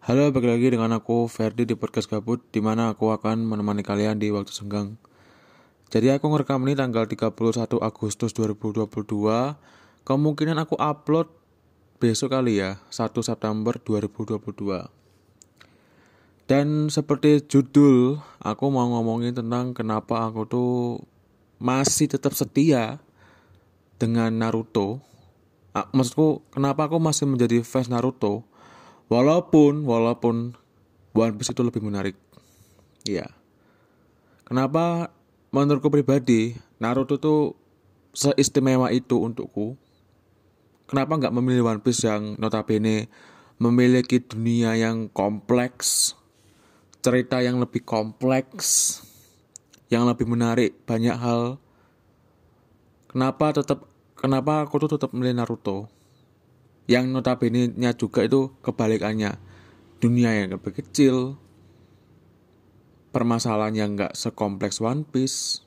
Halo, balik lagi dengan aku Ferdi di podcast Gabut di mana aku akan menemani kalian di waktu senggang. Jadi aku ngerekam ini tanggal 31 Agustus 2022. Kemungkinan aku upload besok kali ya, 1 September 2022. Dan seperti judul, aku mau ngomongin tentang kenapa aku tuh masih tetap setia dengan Naruto. Maksudku, kenapa aku masih menjadi fans Naruto? Walaupun, walaupun One Piece itu lebih menarik. Iya. Kenapa menurutku pribadi Naruto tuh seistimewa itu untukku? Kenapa nggak memilih One Piece yang notabene memiliki dunia yang kompleks, cerita yang lebih kompleks, yang lebih menarik, banyak hal. Kenapa tetap kenapa aku tuh tetap memilih Naruto? Yang notabene-nya juga itu kebalikannya. Dunia yang lebih kecil permasalahan yang nggak sekompleks One Piece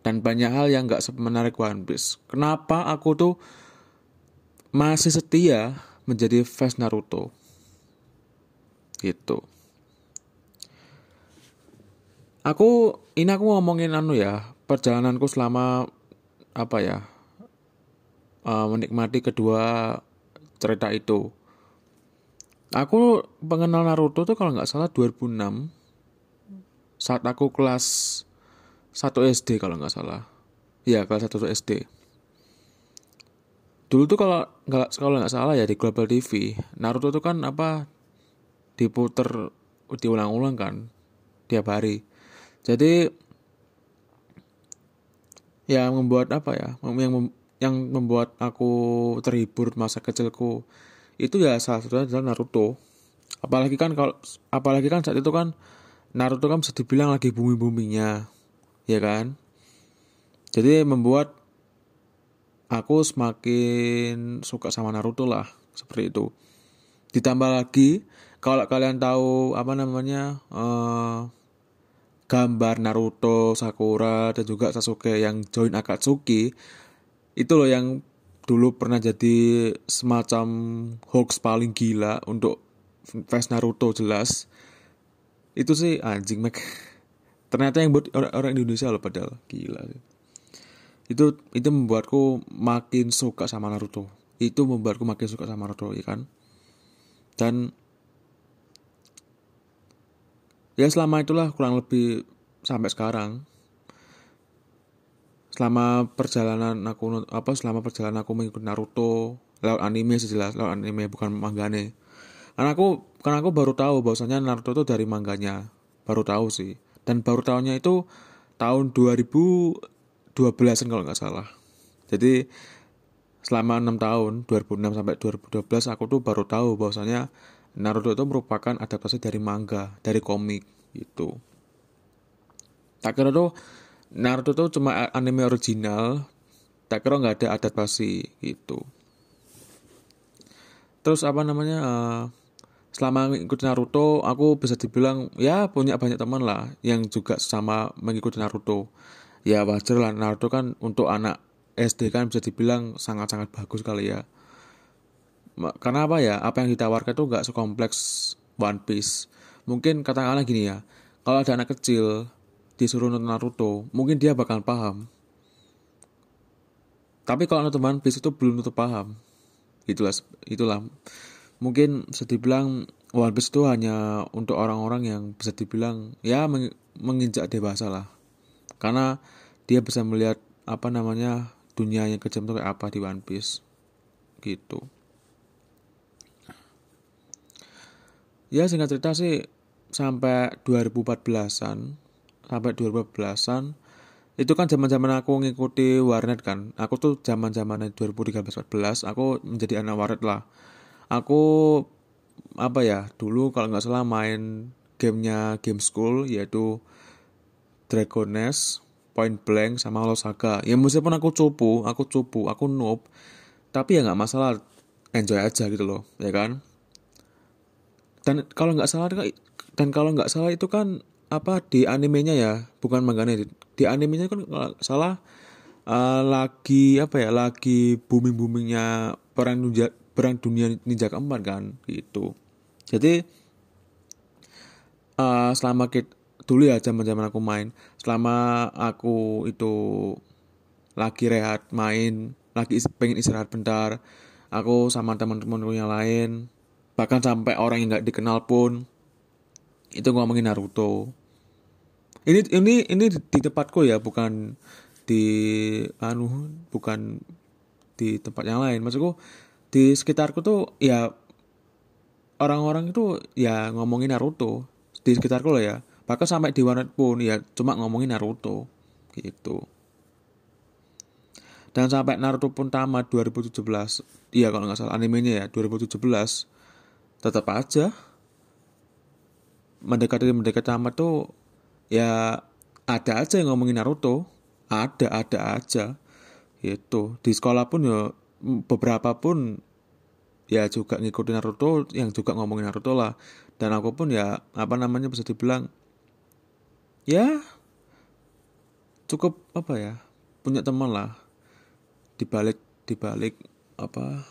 dan banyak hal yang nggak semenarik One Piece. Kenapa aku tuh masih setia menjadi fans Naruto? Gitu. Aku ini aku ngomongin anu ya perjalananku selama apa ya uh, menikmati kedua cerita itu. Aku pengenal Naruto tuh kalau nggak salah 2006 saat aku kelas 1 SD kalau nggak salah. Iya kelas 1 SD. Dulu tuh kalau nggak kalau nggak salah ya di Global TV Naruto tuh kan apa diputer diulang-ulang kan tiap hari. Jadi yang membuat apa ya yang yang membuat aku terhibur masa kecilku itu ya salah satunya adalah Naruto. Apalagi kan kalau apalagi kan saat itu kan Naruto kan bisa dibilang lagi bumi-buminya ya kan? Jadi membuat aku semakin suka sama Naruto lah seperti itu. Ditambah lagi kalau kalian tahu apa namanya uh, gambar Naruto, Sakura dan juga Sasuke yang join Akatsuki itu loh yang dulu pernah jadi semacam hoax paling gila untuk fans Naruto jelas. Itu sih anjing mek ternyata yang buat orang-orang Indonesia loh padahal. Gila itu itu membuatku makin suka sama Naruto. Itu membuatku makin suka sama Naruto ya kan? Dan ya selama itulah kurang lebih sampai sekarang selama perjalanan aku apa selama perjalanan aku mengikuti Naruto lewat anime sih jelas lewat anime bukan manggane karena aku karena aku baru tahu bahwasanya Naruto itu dari mangganya baru tahu sih. Dan baru tahunnya itu tahun 2012 kan kalau nggak salah. Jadi selama enam tahun 2006 sampai 2012 aku tuh baru tahu bahwasanya Naruto itu merupakan adaptasi dari manga dari komik itu tak kira tuh Naruto tuh cuma anime original tak kira nggak ada adaptasi gitu. Terus apa namanya uh, selama mengikuti Naruto aku bisa dibilang ya punya banyak teman lah yang juga sama mengikuti Naruto. Ya wajar lah Naruto kan untuk anak SD kan bisa dibilang sangat-sangat bagus kali ya. Karena apa ya apa yang ditawarkan itu nggak sekompleks One Piece. Mungkin katakanlah gini ya kalau ada anak kecil disuruh nonton Naruto, mungkin dia bakal paham. Tapi kalau nonton One Piece itu belum tentu paham. Itulah itulah mungkin bisa dibilang One Piece itu hanya untuk orang-orang yang bisa dibilang ya menginjak dewasa lah. Karena dia bisa melihat apa namanya dunia yang kejam itu kayak apa di One Piece gitu. Ya singkat cerita sih sampai 2014-an sampai 2014-an itu kan zaman-zaman aku ngikuti warnet kan. Aku tuh zaman-zaman 2013-14 aku menjadi anak warnet lah. Aku apa ya dulu kalau nggak salah main gamenya game school yaitu Dragon Nest Point Blank sama Halo Saga. Ya meskipun aku cupu aku cupu aku noob tapi ya nggak masalah enjoy aja gitu loh ya kan? Dan kalau nggak salah dan kalau nggak salah itu kan apa di animenya ya bukan manganya di, di animenya kan salah uh, lagi apa ya lagi booming boomingnya perang ninja perang dunia ninja keempat kan gitu. Jadi uh, selama kita dulu ya zaman zaman aku main selama aku itu lagi rehat main lagi pengen istirahat bentar aku sama teman-temanku yang lain bahkan sampai orang yang nggak dikenal pun itu ngomongin Naruto ini ini ini di tempatku ya bukan di anu bukan di tempat yang lain. Maksudku di sekitarku tuh ya orang-orang itu ya ngomongin Naruto. Di sekitarku lah ya. Bahkan sampai di warnet pun ya cuma ngomongin Naruto. Gitu. Dan sampai Naruto pun tamat 2017 iya kalau nggak salah animenya ya 2017 tetap aja mendekati mendekati tamat tuh ya ada aja yang ngomongin Naruto. Ada ada aja. Itu di sekolah pun ya beberapa pun ya juga ngikutin Naruto yang juga ngomongin Naruto lah. Dan aku pun ya apa namanya bisa dibilang ya cukup apa ya punya teman lah. Dibalik dibalik apa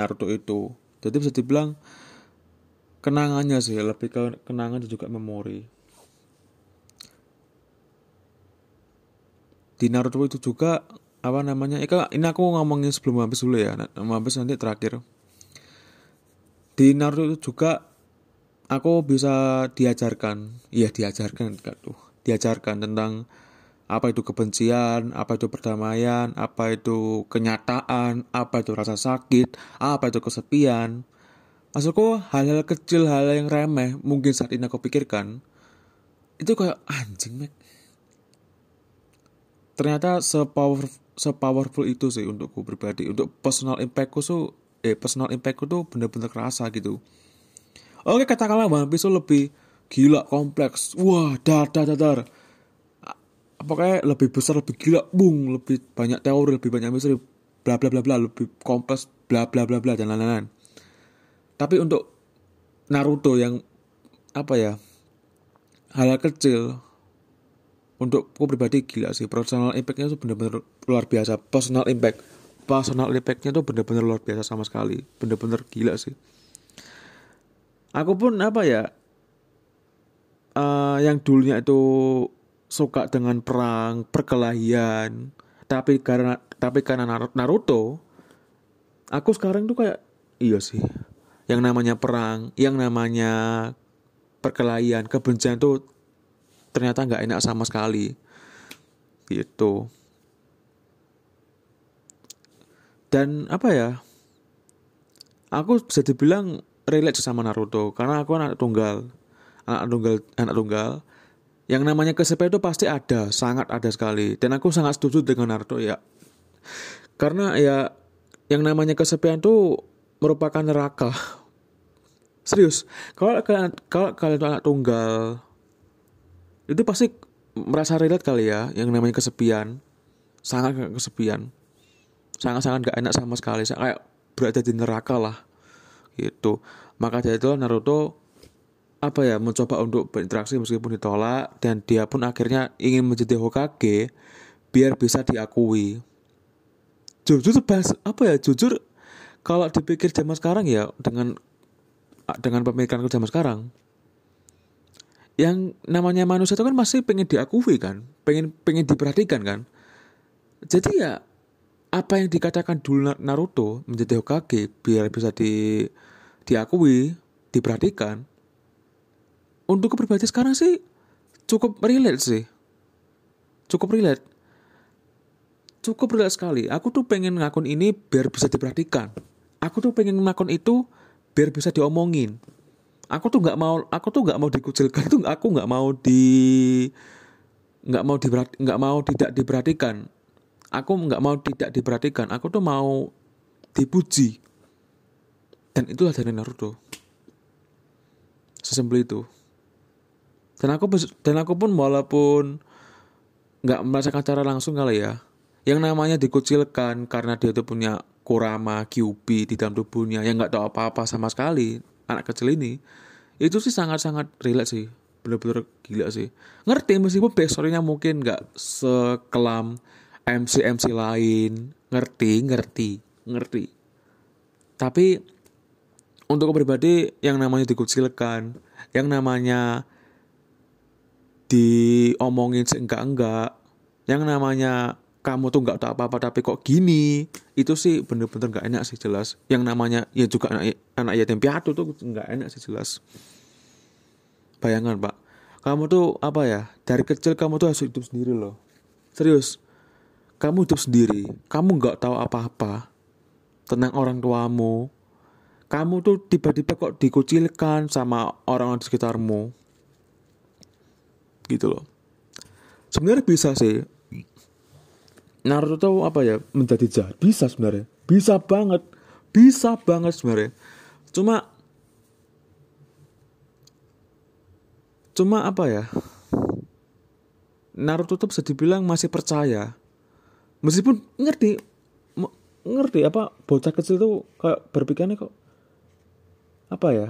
Naruto itu. Jadi bisa dibilang kenangannya sih lebih ke kenangan dan juga memori di Naruto itu juga apa namanya ini aku ngomongin sebelum habis dulu ya habis nanti terakhir di Naruto itu juga aku bisa diajarkan iya diajarkan tuh diajarkan tentang apa itu kebencian, apa itu perdamaian, apa itu kenyataan, apa itu rasa sakit, apa itu kesepian. Maksudku hal-hal kecil, hal yang remeh mungkin saat ini aku pikirkan itu kayak anjing mek. Ternyata sepower sepowerful itu sih untukku pribadi, untuk personal impactku tuh eh personal impactku tuh bener-bener kerasa gitu. Oke katakanlah One Piece lebih gila kompleks. Wah dadar dadar apakah lebih besar lebih gila. Bung lebih banyak teori lebih banyak misteri bla bla bla bla. Lebih kompleks bla bla bla bla dan lain-lain. Tapi untuk Naruto yang apa ya -hal kecil untuk aku pribadi gila sih. Personal impactnya itu benar-benar luar biasa. Personal impact. Personal impactnya tuh benar-benar luar biasa sama sekali. Benar-benar gila sih. Aku pun apa ya uh, yang dulunya itu suka dengan perang, perkelahian, tapi karena tapi karena Naruto, aku sekarang tuh kayak iya sih, yang namanya perang, yang namanya perkelahian, kebencian tuh ternyata nggak enak sama sekali, gitu. Dan apa ya? Aku bisa dibilang relate sama Naruto karena aku anak tunggal. Anak tunggal anak tunggal. Yang namanya kesepian itu pasti ada sangat ada sekali. Dan aku sangat setuju dengan Naruto ya. Karena ya yang namanya kesepian itu merupakan neraka. Serius kalau kalian kalau kalian anak tunggal itu pasti merasa relate kali ya yang namanya kesepian. Sangat kesepian. Sangat sangat gak enak sama sekali. Kayak berada di neraka lah gitu. Maka dari itu Naruto apa ya mencoba untuk berinteraksi meskipun ditolak dan dia pun akhirnya ingin menjadi Hokage biar bisa diakui. Jujur bahas apa ya jujur kalau dipikir zaman sekarang ya dengan dengan pemikiran zaman sekarang yang namanya manusia itu kan masih pengen diakui kan, pengen pengen diperhatikan kan. Jadi ya apa yang dikatakan dulu Naruto menjadi Hokage biar bisa di diakui, diperhatikan untuk pribadi sekarang sih cukup relate sih. Cukup relate. Cukup relate sekali. Aku tuh pengen ngakun ini biar bisa diperhatikan. Aku tuh pengen ngakun itu biar bisa diomongin aku tuh nggak mau aku tuh nggak mau dikucilkan tuh aku nggak mau di nggak mau diperhati nggak mau tidak diperhatikan. Aku nggak mau tidak diperhatikan aku tuh mau dipuji. Dan itulah dari Naruto. Sesimpel itu. Dan aku dan aku pun walaupun nggak merasakan cara langsung kali ya yang namanya dikucilkan karena dia tuh punya kurama QB di dalam tubuhnya yang nggak tahu apa-apa sama sekali anak kecil ini itu sih sangat-sangat relate sih. Bener-bener gila sih. Ngerti meskipun backstorynya mungkin nggak sekelam MC MC lain. Ngerti ngerti ngerti. Tapi untuk pribadi yang namanya dikucilkan yang namanya diomongin seenggak enggak yang namanya kamu tuh nggak tahu apa-apa tapi kok gini? Itu sih bener-bener nggak enak sih jelas. Yang namanya ya juga anak anak yatim piatu tuh nggak enak sih jelas. Bayangan pak. Kamu tuh apa ya dari kecil kamu tuh harus hidup sendiri loh. Serius. Kamu hidup sendiri. Kamu nggak tahu apa-apa tentang orang tuamu. Kamu tuh tiba-tiba kok dikucilkan sama orang di sekitarmu. Gitu loh. Sebenarnya bisa sih Naruto tuh apa ya menjadi jahat. Bisa sebenarnya. Bisa banget. Bisa banget sebenarnya. Cuma cuma apa ya Naruto tuh bisa dibilang masih percaya. Meskipun ngerti ngerti apa bocah kecil tuh kayak berpikirnya kok apa ya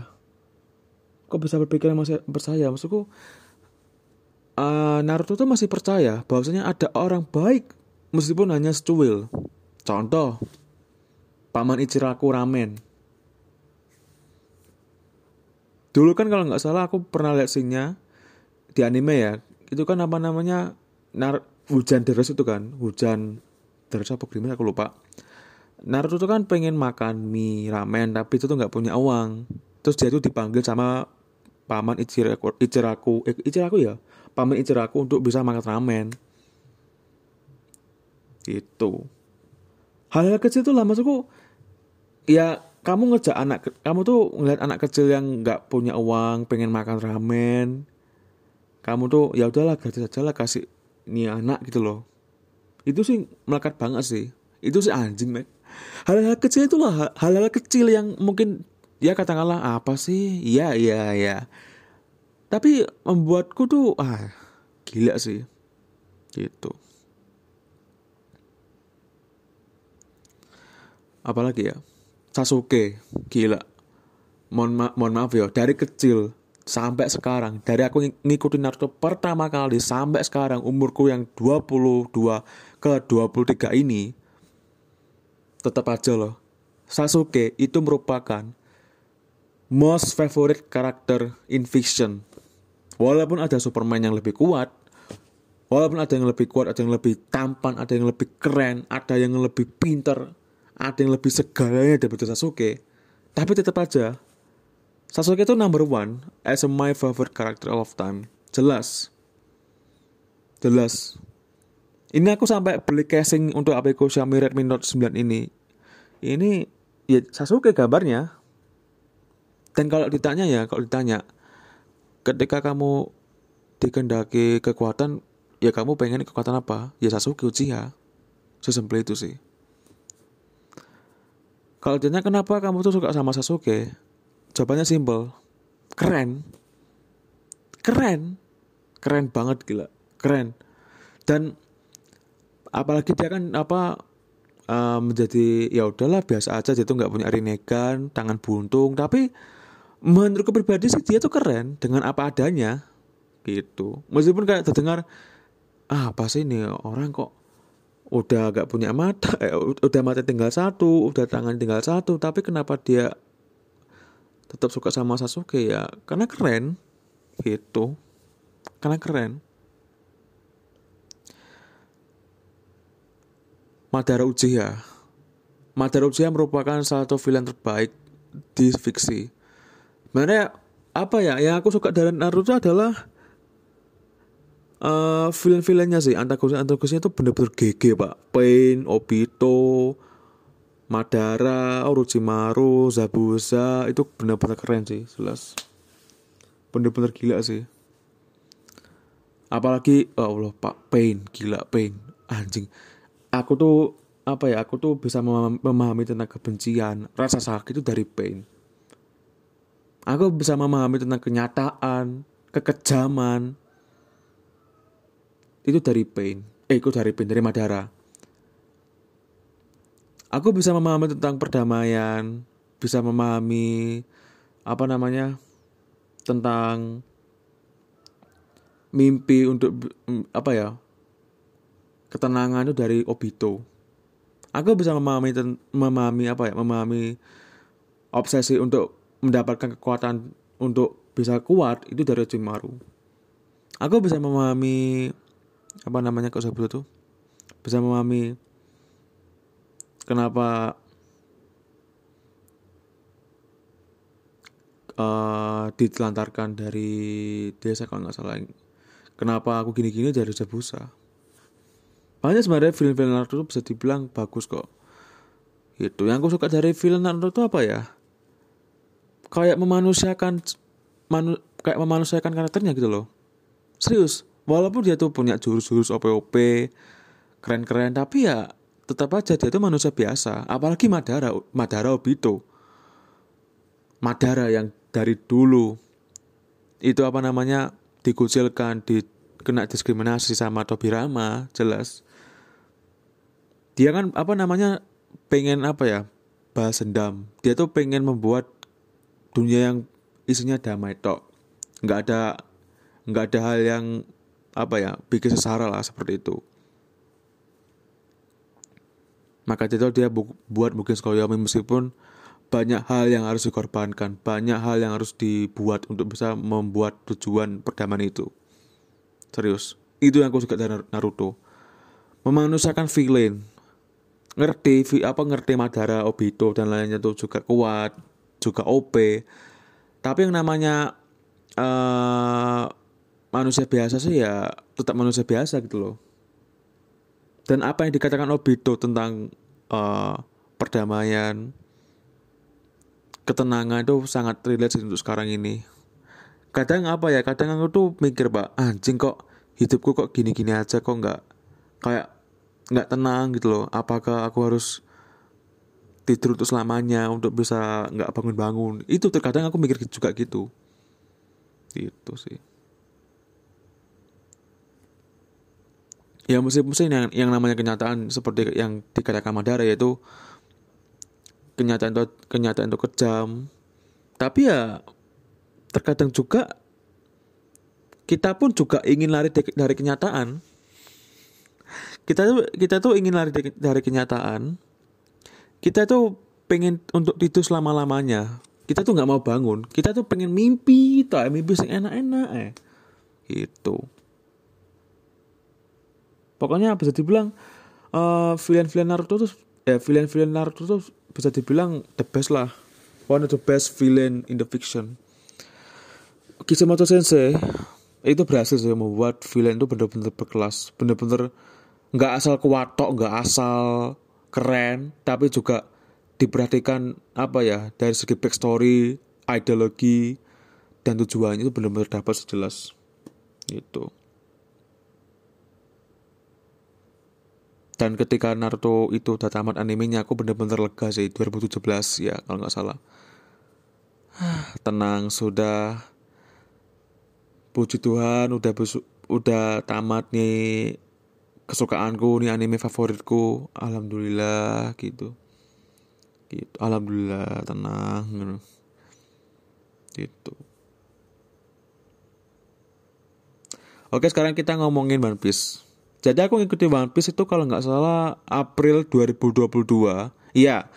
kok bisa berpikir masih percaya? Maksudku uh, Naruto tuh masih percaya bahwasanya ada orang baik meskipun hanya secuil. Contoh, Paman Ichiraku Ramen. Dulu kan kalau nggak salah aku pernah lihat sinnya di anime ya. Itu kan apa namanya nar hujan deras itu kan, hujan deras apa gimana aku lupa. Naruto tuh kan pengen makan mie ramen tapi itu tuh nggak punya uang. Terus dia tuh dipanggil sama paman Ichiraku, Ichiraku, eh, Ichiraku ya, paman Ichiraku untuk bisa makan ramen gitu. Hal-hal kecil itu lah maksudku ya kamu ngejak anak kamu tuh ngeliat anak kecil yang nggak punya uang pengen makan ramen kamu tuh ya udahlah gratis aja lah kasih nih anak gitu loh. Itu sih melekat banget sih. Itu sih anjing mek hal-hal kecil itulah hal-hal kecil yang mungkin ya katakanlah apa sih? Iya iya iya. Tapi membuatku tuh ah gila sih. Gitu apalagi ya? Sasuke gila. Mohon, ma mohon maaf ya dari kecil sampai sekarang dari aku ng ngikutin Naruto pertama kali sampai sekarang umurku yang 22 ke 23 ini tetap aja loh. Sasuke itu merupakan most favorite character in fiction. Walaupun ada Superman yang lebih kuat walaupun ada yang lebih kuat ada yang lebih tampan ada yang lebih keren ada yang lebih pinter ada yang lebih segalanya daripada Sasuke tapi tetap aja Sasuke itu number one as a my favorite character of time. Jelas. Jelas. Ini aku sampai beli casing untuk Apeco Xiaomi Redmi Note 9 ini. Ini ya Sasuke gambarnya. Dan kalau ditanya ya kalau ditanya ketika kamu dikendaki kekuatan ya kamu pengen kekuatan apa? Ya Sasuke Uchiha. Sesimpel itu sih kalau ditanya kenapa kamu tuh suka sama Sasuke, jawabannya simple. Keren. Keren. Keren banget gila. Keren. Dan apalagi dia kan apa uh, menjadi ya udahlah biasa aja dia tuh nggak punya rinnegan, tangan buntung, tapi menurutku pribadi sih dia tuh keren dengan apa adanya gitu. Meskipun kayak terdengar ah, apa sih ini orang kok udah gak punya mata, eh, udah mata tinggal satu, udah tangan tinggal satu, tapi kenapa dia tetap suka sama Sasuke ya? Karena keren, gitu. Karena keren. Madara Uchiha. Madara Uchiha merupakan salah satu villain terbaik di fiksi. Sebenarnya apa ya? Yang aku suka dari Naruto adalah uh, villain-villainnya sih. Antagonis antagonisnya itu bener-bener GG pak. Pain Obito Madara Orochimaru Zabuza. Itu bener-bener keren sih jelas. Bener-bener gila sih. Apalagi oh Allah pak. Pain gila Pain. Anjing. Aku tuh apa ya aku tuh bisa memahami tentang kebencian rasa sakit itu dari Pain. Aku bisa memahami tentang kenyataan kekejaman itu dari pain. Eh itu dari pain dari Madara. Aku bisa memahami tentang perdamaian bisa memahami apa namanya tentang mimpi untuk apa ya ketenangan itu dari Obito. Aku bisa memahami memahami apa ya memahami obsesi untuk mendapatkan kekuatan untuk bisa kuat itu dari Orochimaru aku bisa memahami apa namanya kok sebut itu bisa memahami kenapa uh, ditelantarkan dari desa kalau nggak salah. Kenapa aku gini-gini dari Jabusa banyak sebenarnya film-film Naruto bisa dibilang bagus kok. Itu yang aku suka dari film Naruto itu apa ya? Kayak memanusiakan manu, kayak memanusiakan karakternya gitu loh. Serius walaupun dia tuh punya jurus-jurus OP-OP keren-keren tapi ya tetap aja dia tuh manusia biasa. Apalagi Madara Madara Obito. Madara yang dari dulu. Itu apa namanya dikucilkan di kena diskriminasi sama Tobirama jelas. Dia kan apa namanya pengen apa ya bahas dendam. Dia tuh pengen membuat dunia yang isinya damai tok. Nggak ada nggak ada hal yang apa ya bikin sesara lah seperti itu. Maka itu dia bu buat mungkin sekolah meskipun banyak hal yang harus dikorbankan banyak hal yang harus dibuat untuk bisa membuat tujuan perdamaian itu. Serius. Itu yang aku suka dari Naruto. Memanusiakan villain. Ngerti apa ngerti Madara, Obito dan lainnya tuh juga kuat, juga OP. Tapi yang namanya uh, manusia biasa sih ya tetap manusia biasa gitu loh. Dan apa yang dikatakan Obito tentang uh, perdamaian, ketenangan itu sangat relate untuk sekarang ini. Kadang apa ya, kadang aku tuh mikir pak, anjing kok hidupku kok gini-gini aja kok nggak kayak nggak tenang gitu loh apakah aku harus tidur untuk selamanya untuk bisa nggak bangun-bangun itu terkadang aku mikir juga gitu itu sih ya musim-musim yang yang namanya kenyataan seperti yang dikatakan Madara yaitu kenyataan itu kenyataan itu kejam. Tapi ya terkadang juga kita pun juga ingin lari dari kenyataan. Kita tuh kita tuh ingin lari dari, kenyataan. Kita tuh pengen untuk tidur selama lamanya kita tuh nggak mau bangun. Kita tuh pengen mimpi tak mimpi yang enak-enak eh. Itu pokoknya bisa dibilang uh, villain-villain Naruto tuh ya villain-villain Naruto tuh bisa dibilang the best lah. One of the best villain in the fiction. Kishimoto Sensei itu berhasil sih membuat villain itu benar-benar berkelas. Benar-benar nggak asal kuatok nggak asal keren tapi juga diperhatikan apa ya dari segi backstory ideologi dan tujuannya itu benar-benar dapat sejelas. Itu dan ketika Naruto itu udah tamat animenya aku benar-benar lega sih 2017 ya kalau nggak salah. Tenang sudah. Puji Tuhan udah udah tamat nih kesukaanku nih anime favoritku. Alhamdulillah gitu. Gitu alhamdulillah tenang gitu, gitu. oke sekarang kita ngomongin One Piece jadi aku ngikuti One Piece itu kalau nggak salah April 2022 iya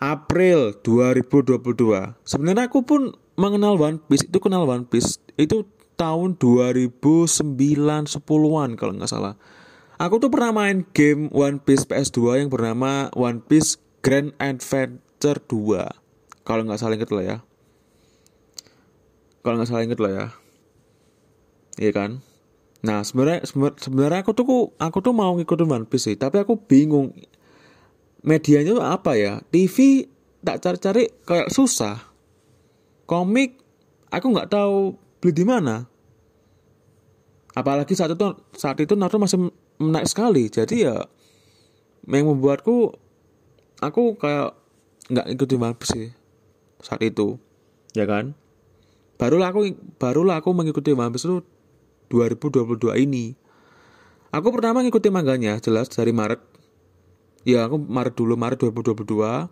April 2022 sebenarnya aku pun mengenal One Piece itu kenal One Piece itu tahun 2009 10-an kalau nggak salah Aku tuh pernah main game One Piece PS2 yang bernama One Piece Grand Adventure 2. Kalau nggak salah inget lah ya. Kalau nggak salah inget lah ya. Iya kan? Nah sebenarnya sebenarnya aku tuh aku tuh mau ngikutin One Piece sih, tapi aku bingung medianya tuh apa ya? TV tak cari-cari kayak susah. Komik aku nggak tahu beli di mana. Apalagi saat itu saat itu Naruto masih menarik sekali jadi ya yang membuatku aku kayak nggak ikuti One sih saat itu ya kan barulah aku barulah aku mengikuti One Piece itu 2022 ini. Aku pertama ngikuti mangganya jelas dari Maret. Ya aku Maret dulu Maret 2022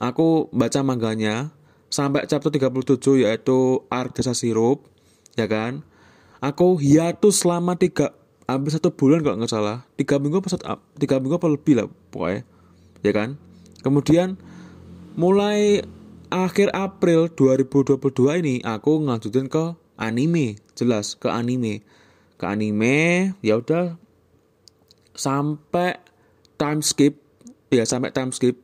aku baca mangganya sampai chapter 37 yaitu Arc Desa Sirup ya kan? Aku hiatus selama tiga hampir satu bulan kalau nggak salah. Tiga minggu apa satu, tiga minggu apa lebih lah pokoknya. Ya kan? Kemudian mulai akhir April 2022 ini aku ngajutin ke anime jelas ke anime. Ke anime ya udah sampai time skip. Ya sampai time skip.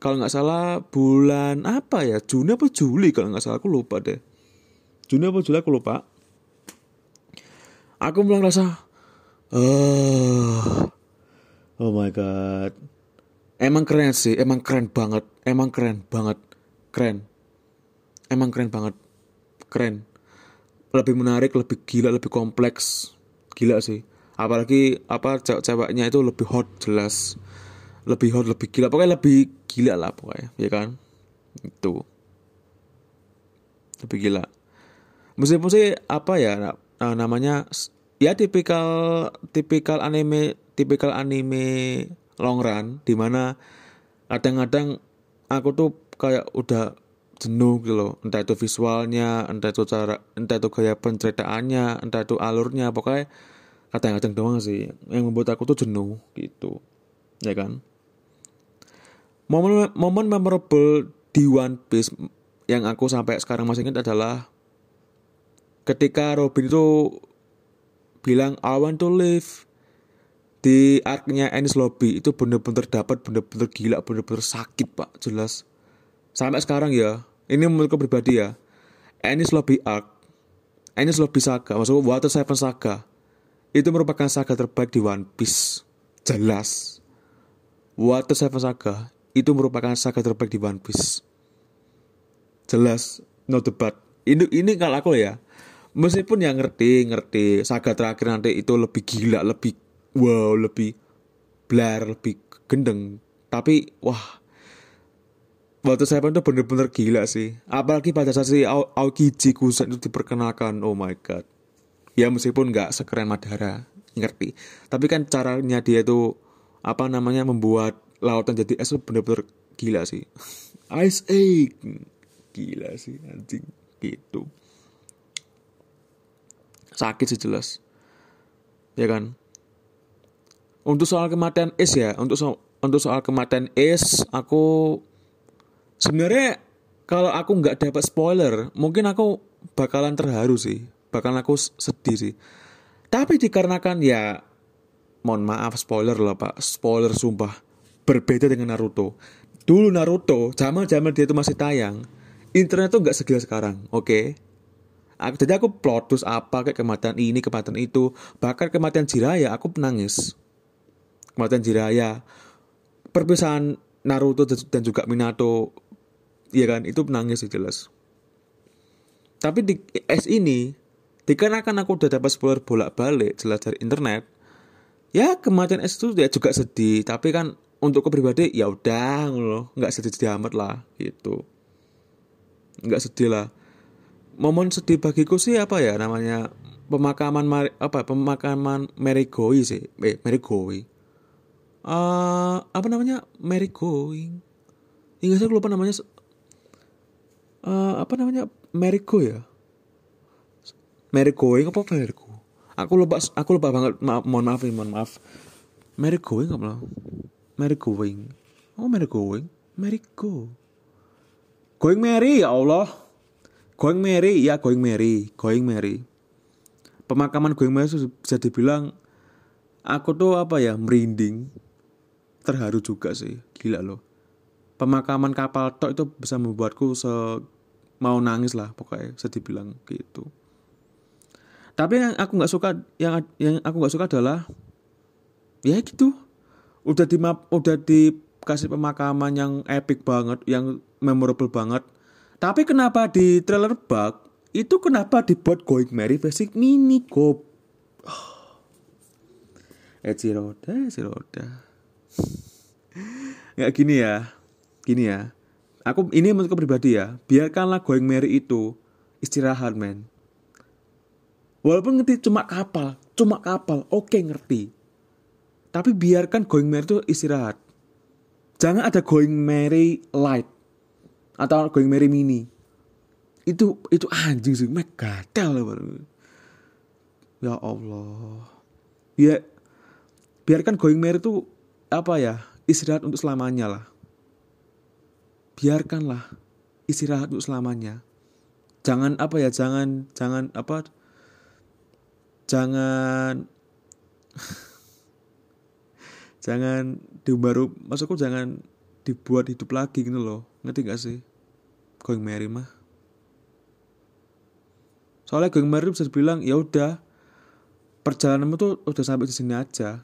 Kalau nggak salah bulan apa ya? Juni apa Juli kalau nggak salah aku lupa deh. Juni apa Juli aku lupa. Aku mulai rasa oh oh my god. Emang keren sih emang keren banget emang keren banget keren. Emang keren banget keren lebih menarik lebih gila lebih kompleks. Gila sih. Apalagi apa cewek-ceweknya itu lebih hot jelas. Lebih hot lebih gila. Pokoknya lebih gila lah pokoknya ya kan? Itu. Lebih gila. Meskipun sih apa ya namanya ya tipikal tipikal anime tipikal anime long run di mana kadang-kadang aku tuh kayak udah jenuh gitu loh. Entah itu visualnya entah itu cara entah itu gaya penceritaannya entah itu alurnya. Pokoknya kadang-kadang doang sih. Yang membuat aku tuh jenuh gitu. Ya kan? Momen momen memorable di One Piece yang aku sampai sekarang masih ingat adalah ketika Robin itu bilang I want to live. Di arc-nya Ennis Lobby itu bener-bener dapat bener-bener gila bener-bener sakit pak. Jelas. Sampai sekarang ya ini menurutku pribadi ya. Ennis Lobby Arc Ennis Lobby Saga maksudku Water Seven Saga itu merupakan saga terbaik di One Piece. Jelas. Water Seven Saga itu merupakan saga terbaik di One Piece. Jelas. No debat. Ini ini kalau aku ya meskipun yang ngerti ngerti saga terakhir nanti itu lebih gila lebih wow lebih blar lebih gendeng tapi wah Waktu saya itu bener-bener gila sih. Apalagi pada saat si Aokiji Kusan itu diperkenalkan. Oh my god. Ya meskipun nggak sekeren Madara, ngerti. Tapi kan caranya dia itu apa namanya membuat lautan jadi es bener-bener gila sih. Ice egg. Gila sih anjing gitu. Sakit sih jelas. Ya kan? Untuk soal kematian es ya, untuk so untuk soal kematian es aku sebenarnya kalau aku nggak dapat spoiler mungkin aku bakalan terharu sih. Bakalan aku sedih sih. Tapi dikarenakan ya mohon maaf spoiler lah pak. Spoiler sumpah berbeda dengan Naruto. Dulu Naruto zaman zaman dia itu masih tayang internet tuh nggak segila sekarang oke? Okay? Aku, jadi aku plot terus apa kayak kematian ini kematian itu. Bahkan kematian Jiraya aku penangis. Kematian Jiraya perpisahan Naruto dan juga Minato Iya kan, itu menangis sih jelas. Tapi di S ini, dikarenakan aku udah dapat spoiler bolak-balik jelas dari internet, ya kematian S itu ya juga sedih. Tapi kan untuk kepribadi ya udah loh, nggak sedih-sedih amat lah gitu. Nggak sedih lah. Momen sedih bagiku sih apa ya namanya pemakaman Mari, apa pemakaman Mary Goy sih, eh Mary Goy. Uh, apa namanya Mary Going? Hingga saya lupa namanya uh, apa namanya? Meriko ya? Meriko apa Meriko aku lupa aku lupa banget. Ma mohon maaf mohon maaf. Meriko apa? Lah Meriko oh Meriko Meriko Going Mary ya Allah. Going Mary ya Going Mary. Going Mary. Pemakaman Going Mary bisa dibilang aku tuh apa ya merinding. Terharu juga sih. Gila loh pemakaman kapal tok itu bisa membuatku se mau nangis lah pokoknya bisa dibilang gitu. Tapi yang aku nggak suka yang yang aku nggak suka adalah ya gitu. Udah di udah dikasih pemakaman yang epic banget yang memorable banget. Tapi kenapa di trailer bug itu kenapa dibuat going merry versi mini oh. eh Roda Roda nggak gini ya gini ya. Aku ini menurutku pribadi ya. Biarkanlah going Mary itu istirahat men. Walaupun ngerti cuma kapal cuma kapal oke okay, ngerti. Tapi biarkan going Mary itu istirahat. Jangan ada going Mary light atau going Mary mini. Itu itu anjing sih. Mek gatel ya Allah. Ya biarkan going Mary itu apa ya? Istirahat untuk selamanya lah biarkanlah istirahat untuk selamanya. Jangan apa ya, jangan jangan apa jangan jangan dibaru maksudku jangan dibuat hidup lagi gitu loh. Ngerti gak sih? Going merry mah. Soalnya going merry bisa dibilang ya udah perjalananmu tuh udah sampai di sini aja.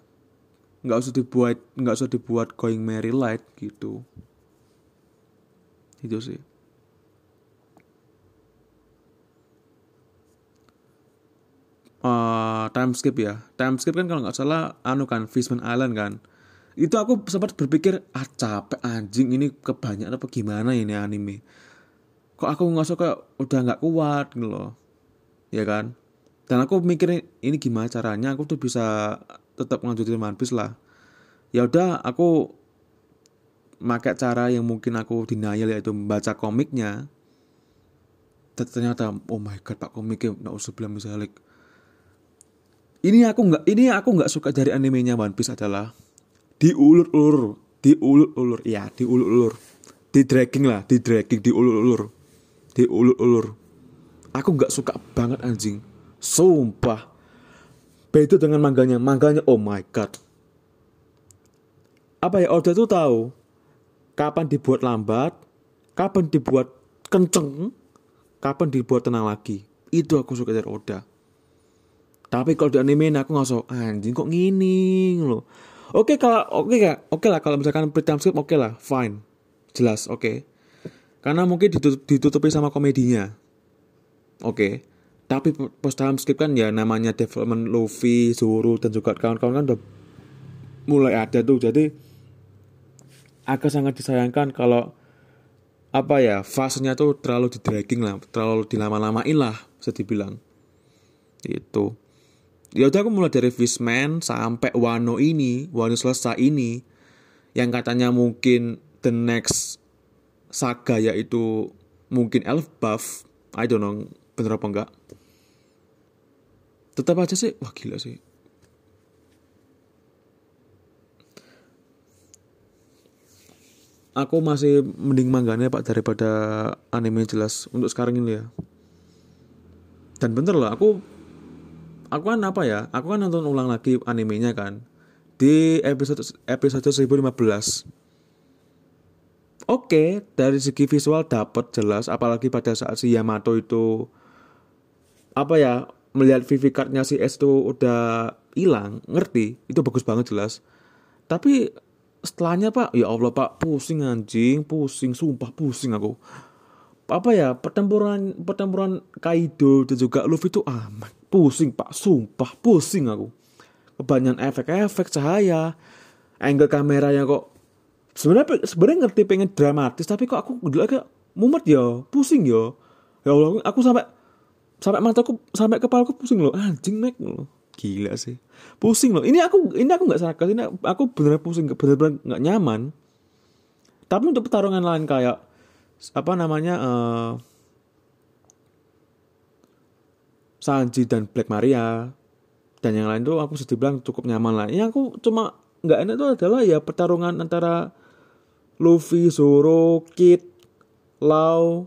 Nggak usah dibuat nggak usah dibuat going merry light gitu itu sih. Uh, time skip ya. Time skip kan kalau nggak salah anu kan Fishman Island kan. Itu aku sempat berpikir ah capek anjing ini kebanyakan apa gimana ini anime? Kok aku nggak suka udah nggak kuat gitu loh. Ya kan? Dan aku mikir ini gimana caranya? Aku tuh bisa tetap ngelanjutin One Piece lah. Ya udah aku pakai cara yang mungkin aku denial yaitu membaca komiknya ternyata oh my god pak komiknya nggak usah bilang bisa like ini aku nggak ini aku nggak suka dari animenya One Piece adalah diulur-ulur diulur-ulur ya diulur-ulur di dragging lah di dragging diulur-ulur diulur-ulur. Aku nggak suka banget anjing. Sumpah. Beda dengan mangganya mangganya oh my god. Apa ya Oda tuh tahu kapan dibuat lambat kapan dibuat kenceng kapan dibuat tenang lagi itu aku suka dari Oda tapi kalau di anime aku nggak so anjing kok gini loh Oke kalau oke okay, oke lah kalau misalkan pre script oke okay lah, fine, jelas oke. Okay. Karena mungkin ditutup, ditutupi sama komedinya, oke. Okay. Tapi post script kan ya namanya development Luffy, Zoro dan juga kawan-kawan kan udah mulai ada tuh, jadi agak sangat disayangkan kalau apa ya fasenya tuh terlalu di dragging lah, terlalu dilama-lamain lah, bisa dibilang. Itu ya udah aku mulai dari Fishman sampai Wano ini Wano selesai ini yang katanya mungkin the next saga yaitu mungkin Elf Buff. I don't know bener apa enggak? Tetap aja sih wah gila sih aku masih mending mangganya pak daripada anime jelas untuk sekarang ini ya dan bener lah aku aku kan apa ya aku kan nonton ulang lagi animenya kan di episode episode 1015 Oke, dari segi visual dapat jelas, apalagi pada saat si Yamato itu apa ya melihat VV cardnya si S itu udah hilang, ngerti? Itu bagus banget jelas. Tapi setelahnya pak, ya Allah pak, pusing anjing, pusing, sumpah pusing aku. Apa ya pertempuran pertempuran Kaido dan juga Luffy itu amat pusing pak. Sumpah pusing aku. Kebanyakan efek-efek cahaya. Angle kameranya kok sebenarnya sebenarnya ngerti pengen dramatis tapi kok aku dulu agak mumet ya. Pusing ya. Ya Allah aku sampai sampai mataku sampai kepalaku pusing loh. Anjing nek loh gila sih pusing loh ini aku ini aku nggak sarkas ini aku bener pusing bener-bener nggak nyaman tapi untuk pertarungan lain kayak apa namanya uh, Sanji dan Black Maria dan yang lain tuh aku sedih bilang cukup nyaman lah. Yang aku cuma nggak enak itu adalah ya pertarungan antara Luffy, Zoro, Kid, Lau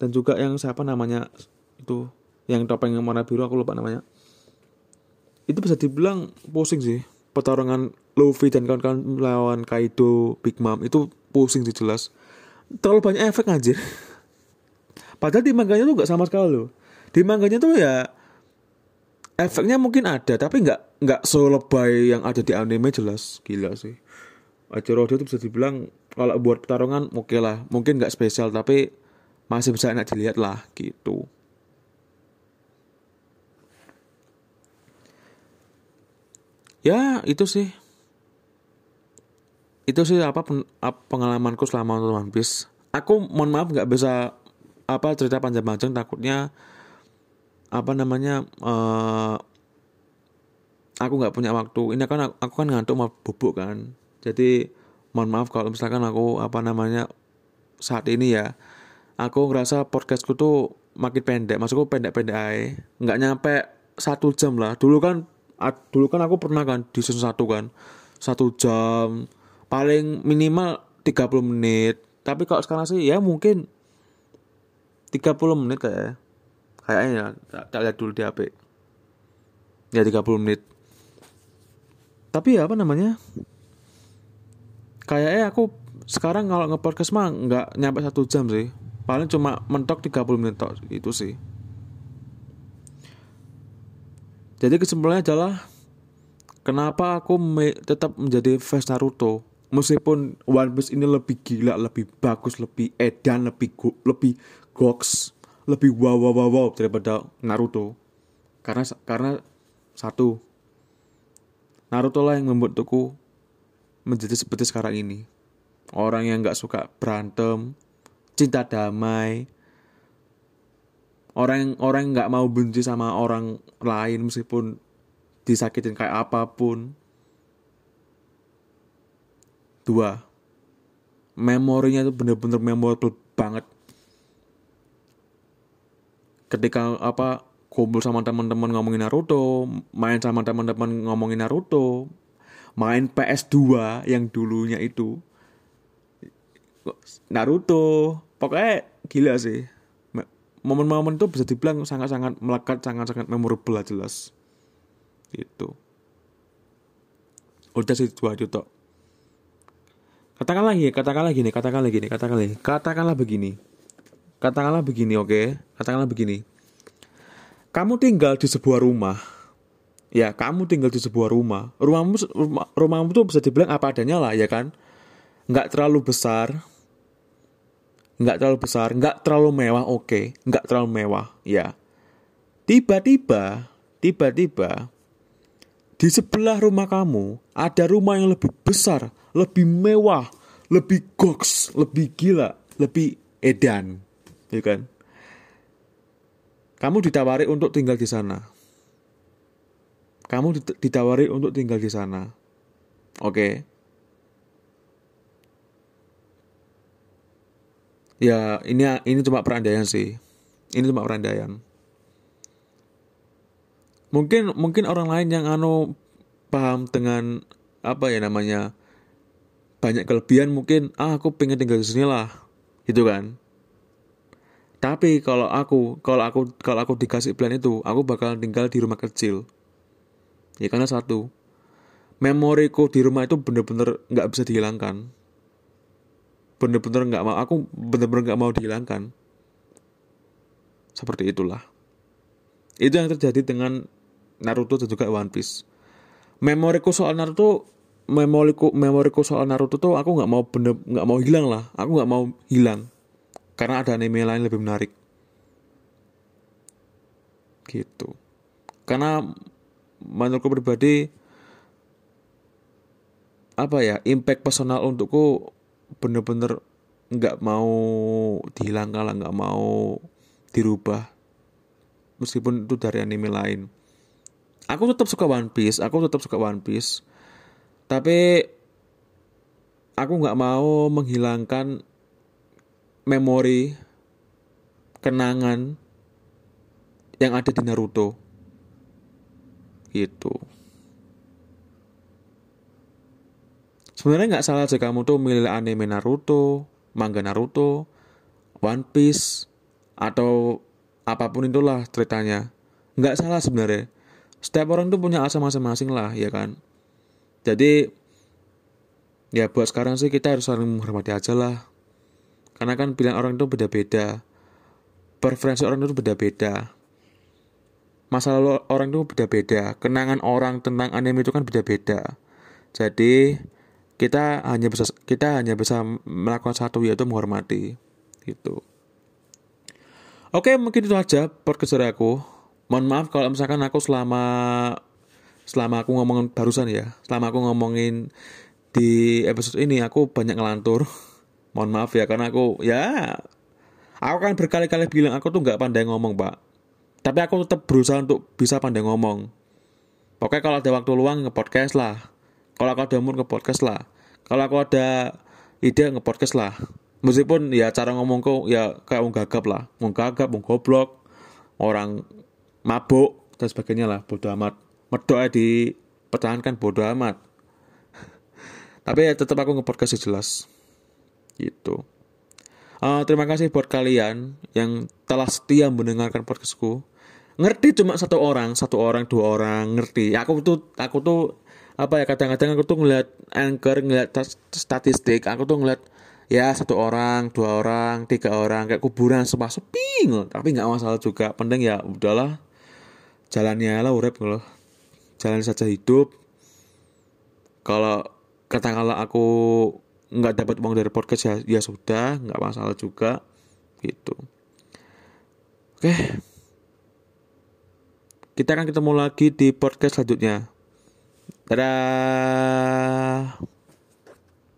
dan juga yang siapa namanya itu yang topeng yang warna biru aku lupa namanya. Itu bisa dibilang pusing sih. Pertarungan Luffy dan kawan-kawan melawan Kaido, Big Mom itu pusing sih jelas. Terlalu banyak efek aja. Padahal di manganya tuh gak sama sekali loh. Di mangganya tuh ya efeknya mungkin ada tapi nggak nggak selebay yang ada di anime jelas. Gila sih. Acara itu bisa dibilang kalau buat pertarungan oke okay lah. Mungkin nggak spesial tapi masih bisa enak dilihat lah gitu ya itu sih. Itu sih apa pengalamanku selama nonton One Piece. Aku mohon maaf nggak bisa apa cerita panjang-panjang takutnya apa namanya uh, aku nggak punya waktu. Ini kan aku, kan ngantuk mau bubuk kan. Jadi mohon maaf kalau misalkan aku apa namanya saat ini ya aku ngerasa podcastku tuh makin pendek. Maksudku pendek-pendek aja. Nggak nyampe satu jam lah. Dulu kan dulu kan aku pernah kan di season satu kan. Satu jam paling minimal 30 menit. Tapi kalau sekarang sih ya mungkin 30 menit kayak kayaknya tak, tak lihat dulu di HP ya 30 menit. Tapi ya apa namanya? Kayaknya aku sekarang kalau nge-podcast mah nggak nyampe satu jam sih. Paling cuma mentok 30 menit tok itu sih jadi kesimpulannya adalah kenapa aku me tetap menjadi fans Naruto? Meskipun One Piece ini lebih gila lebih bagus lebih edan lebih go lebih goks lebih wow wow wow, wow daripada Naruto. Karena karena satu Naruto lah yang membuat tuku menjadi seperti sekarang ini. Orang yang nggak suka berantem cinta damai orang orang nggak mau benci sama orang lain meskipun disakitin kayak apa pun. Dua memorinya itu bener-bener memorable banget. Ketika apa kumpul sama teman-teman ngomongin Naruto main sama teman-teman ngomongin Naruto main PS2 yang dulunya itu. Naruto? Pokoknya gila sih momen-momen itu bisa dibilang sangat-sangat melekat sangat-sangat memorable lah jelas. Itu udah sih dua tok. Katakanlah gini katakanlah gini katakanlah gini katakanlah gini. Katakanlah begini. Katakanlah begini oke? Okay? katakanlah begini. Kamu tinggal di sebuah rumah. Ya kamu tinggal di sebuah rumah. Rumahmu rumah, rumahmu tuh bisa dibilang apa adanya lah ya kan? Nggak terlalu besar nggak terlalu besar, nggak terlalu mewah, oke, okay. nggak terlalu mewah, ya. Tiba-tiba, tiba-tiba di sebelah rumah kamu ada rumah yang lebih besar, lebih mewah, lebih goks, lebih gila, lebih edan, ya kan? Kamu ditawari untuk tinggal di sana. Kamu ditawari untuk tinggal di sana. Oke. Okay? Ya ini ini cuma perandaian sih. Ini cuma perandaian. Mungkin mungkin orang lain yang anu paham dengan apa ya namanya banyak kelebihan mungkin ah aku pengen tinggal di sini lah gitu kan. Tapi kalau aku kalau aku kalau aku dikasih plan itu aku bakal tinggal di rumah kecil. Ya karena satu memoriku di rumah itu bener-bener nggak bisa dihilangkan bener-bener nggak mau aku bener-bener nggak mau dihilangkan. Seperti itulah. Itu yang terjadi dengan Naruto dan juga One Piece. Memoriku soal Naruto memoriku memoriku soal Naruto tuh aku nggak mau bener nggak mau hilang lah. Aku nggak mau hilang. Karena ada anime lain lebih menarik. Gitu. Karena menurutku pribadi apa ya impact personal untukku bener-bener nggak mau dihilangkan lah nggak mau dirubah meskipun itu dari anime lain. Aku tetap suka One Piece aku tetap suka One Piece tapi aku nggak mau menghilangkan memori kenangan yang ada di Naruto. Gitu sebenarnya nggak salah sih kamu tuh milih anime Naruto, manga Naruto, One Piece atau apa pun itulah ceritanya. Nggak salah sebenarnya. Setiap orang tuh punya asa masing-masing lah, ya kan. Jadi ya buat sekarang sih kita harus saling menghormati aja lah. Karena kan pilihan orang itu beda-beda. Preferensi orang itu beda-beda. Masa lalu orang itu beda-beda. Kenangan orang tentang anime itu kan beda-beda. Jadi kita hanya bisa kita hanya bisa melakukan satu yaitu menghormati gitu. Oke mungkin itu aja podcast aku. Mohon maaf kalau misalkan aku selama selama aku ngomongin barusan ya. Selama aku ngomongin di episode ini aku banyak ngelantur. Mohon maaf ya karena aku ya aku kan berkali-kali bilang aku tuh nggak pandai ngomong pak. Tapi aku tetap berusaha untuk bisa pandai ngomong. Pokoknya kalau ada waktu luang nge-podcast lah kalau aku ada mood nge-podcast lah. Kalau aku ada ide nge-podcast lah. Meskipun ya cara ngomongku ya kayak mau gagap lah. Mau gagap mau goblok orang mabuk dan sebagainya lah. Bodoh amat. Medok di pertahankan bodoh amat. Tapi ya tetap aku nge-podcast jelas. Gitu. Uh, terima kasih buat kalian yang telah setia mendengarkan podcastku. Ngerti cuma satu orang satu orang dua orang ngerti. Aku tuh aku tuh apa ya kadang-kadang aku tuh ngeliat anchor ngeliat statistik aku tuh ngeliat ya satu orang dua orang tiga orang kayak kuburan semua sepi tapi nggak masalah juga penting ya udahlah jalannya lah urep loh jalan saja hidup. Kalau katakanlah aku nggak dapat uang dari podcast ya, ya sudah nggak masalah juga gitu. Oke. Kita akan ketemu lagi di podcast selanjutnya dadah